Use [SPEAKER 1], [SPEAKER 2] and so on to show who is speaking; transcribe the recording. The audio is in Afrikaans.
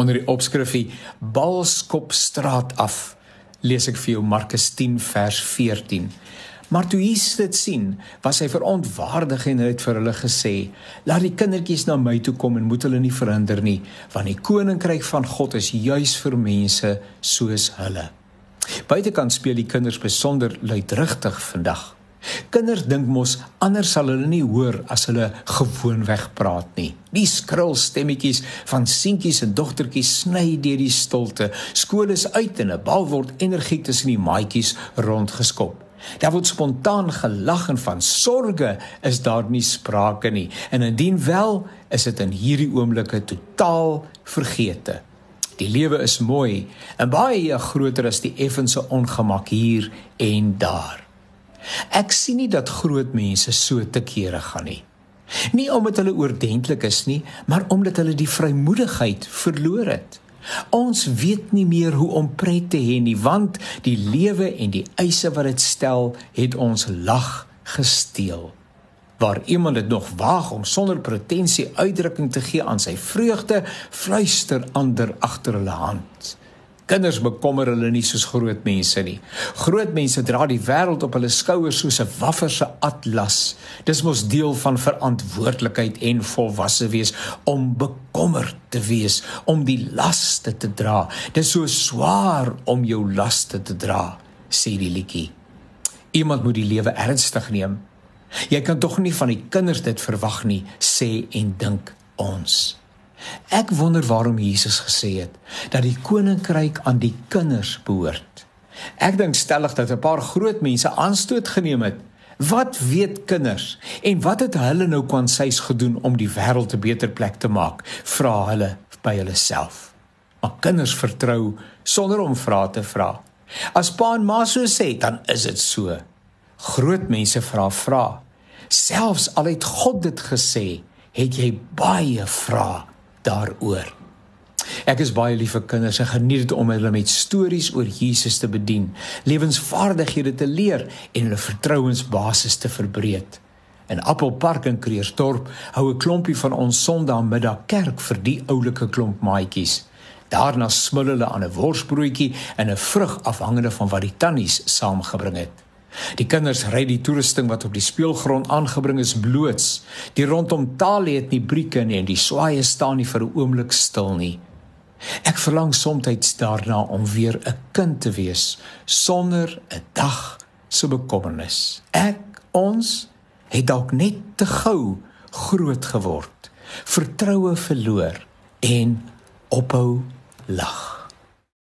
[SPEAKER 1] Onder die opskrifie Balskopstraat af lees ek vir jou Markus 10 vers 14. Maar toe Jesus dit sien, was hy verontwaardig en het vir hulle gesê: "Laat die kindertjies na my toe kom en moet hulle nie verhinder nie, want die koninkryk van God is juis vir mense soos hulle." Buitekant speel die kinders besonder luidrigtig vandag. Kinders dink mos anders sal hulle nie hoor as hulle gewoonweg praat nie. Die skril stemmetjies van seentjies en dogtertjies sny deur die stilte. Skool is uit en 'n bal word energiek tussen die maatjies rondgeskop. Daar word spontaan gelag en van sorge is daar nie sprake nie. En indien wel, is dit in hierdie oomblikke totaal vergete. Die lewe is mooi en baie groter as die effense ongemak hier en daar. Ek sien nie dat groot mense so te kere gaan nie. Nie omdat hulle oordentlik is nie, maar omdat hulle die vrymoedigheid verloor het. Ons weet nie meer hoe om pret te hê nie, want die lewe en die eise wat dit stel, het ons lag gesteel. Waar iemand dit nog waag om sonder pretensie uitdrukking te gee aan sy vreugde, fluister ander agter hulle hand. Kinders bekommer hulle nie soos groot mense nie. Groot mense dra die wêreld op hulle skouers soos 'n waffer se atlas. Dis mos deel van verantwoordelikheid en volwasse wees om bekommerd te wees, om die laste te dra. Dis so swaar om jou laste te dra, sê die liedjie. Iemand moet die lewe ernstig neem. Jy kan tog nie van die kinders dit verwag nie, sê en dink ons. Ek wonder waarom Jesus gesê het dat die koninkryk aan die kinders behoort. Ek dink stellig dat 'n paar groot mense aanstoot geneem het. Wat weet kinders en wat het hulle nou kwansies gedoen om die wêreld 'n beter plek te maak? Vra hulle by hulle self. Maar kinders vertrou sonder om vrae te vra. As pa en ma so sê, dan is dit so. Groot mense vra vra. Selfs al het God dit gesê, het jy baie vrae daaroor. Ek is baie lief vir kinders en geniet dit om hulle met stories oor Jesus te bedien, lewensvaardighede te leer en hulle vertrouensbasis te verbreek. In Appelpark in Kreersdorp hou 'n klompie van ons Sondagmiddag kerk vir die oulike klomp maatjies. Daarna smil hulle aan 'n worsbroodjie en 'n vrug afhangende van wat die tannies saamgebring het. Die kinders ry die toerusting wat op die speelgrond aangebring is bloots. Die rondom taal het nie brieke nie en die swaaye staan nie vir 'n oomblik stil nie. Ek verlang soms daarna om weer 'n kind te wees sonder 'n dag se bekommernis. Ek ons het dalk net te gou groot geword, vertroue verloor en ophou lag.